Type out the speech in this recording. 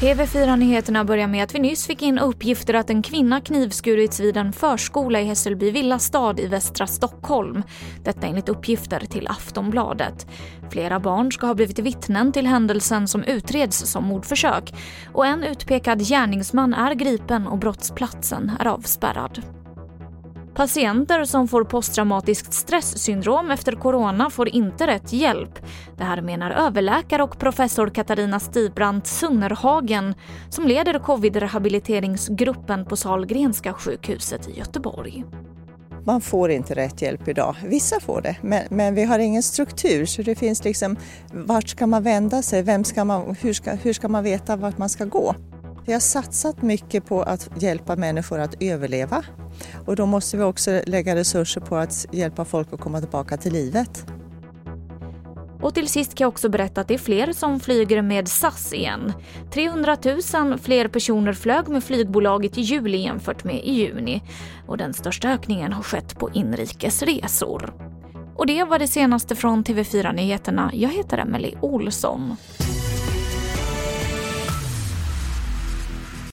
TV4-nyheterna börjar med att vi nyss fick in uppgifter att en kvinna knivskurits vid en förskola i Hässelby villastad i västra Stockholm. Detta enligt uppgifter till Aftonbladet. Flera barn ska ha blivit vittnen till händelsen som utreds som mordförsök. Och en utpekad gärningsman är gripen och brottsplatsen är avspärrad. Patienter som får posttraumatiskt stresssyndrom efter corona får inte rätt hjälp. Det här menar överläkare och professor Katarina Stibrand Sunnerhagen som leder covid-rehabiliteringsgruppen på Salgrenska sjukhuset i Göteborg. Man får inte rätt hjälp idag. Vissa får det, men, men, vi har ingen struktur så det finns liksom vart ska man vända sig? Vem ska man, hur, ska, hur ska man veta vart man ska gå? Vi har satsat mycket på att hjälpa människor att överleva och då måste vi också lägga resurser på att hjälpa folk att komma tillbaka till livet. Och till sist kan jag också berätta att det är fler som flyger med SAS igen. 300 000 fler personer flög med flygbolaget i juli jämfört med i juni. Och den största ökningen har skett på inrikesresor. Och det var det senaste från TV4 Nyheterna. Jag heter Emily Olsson.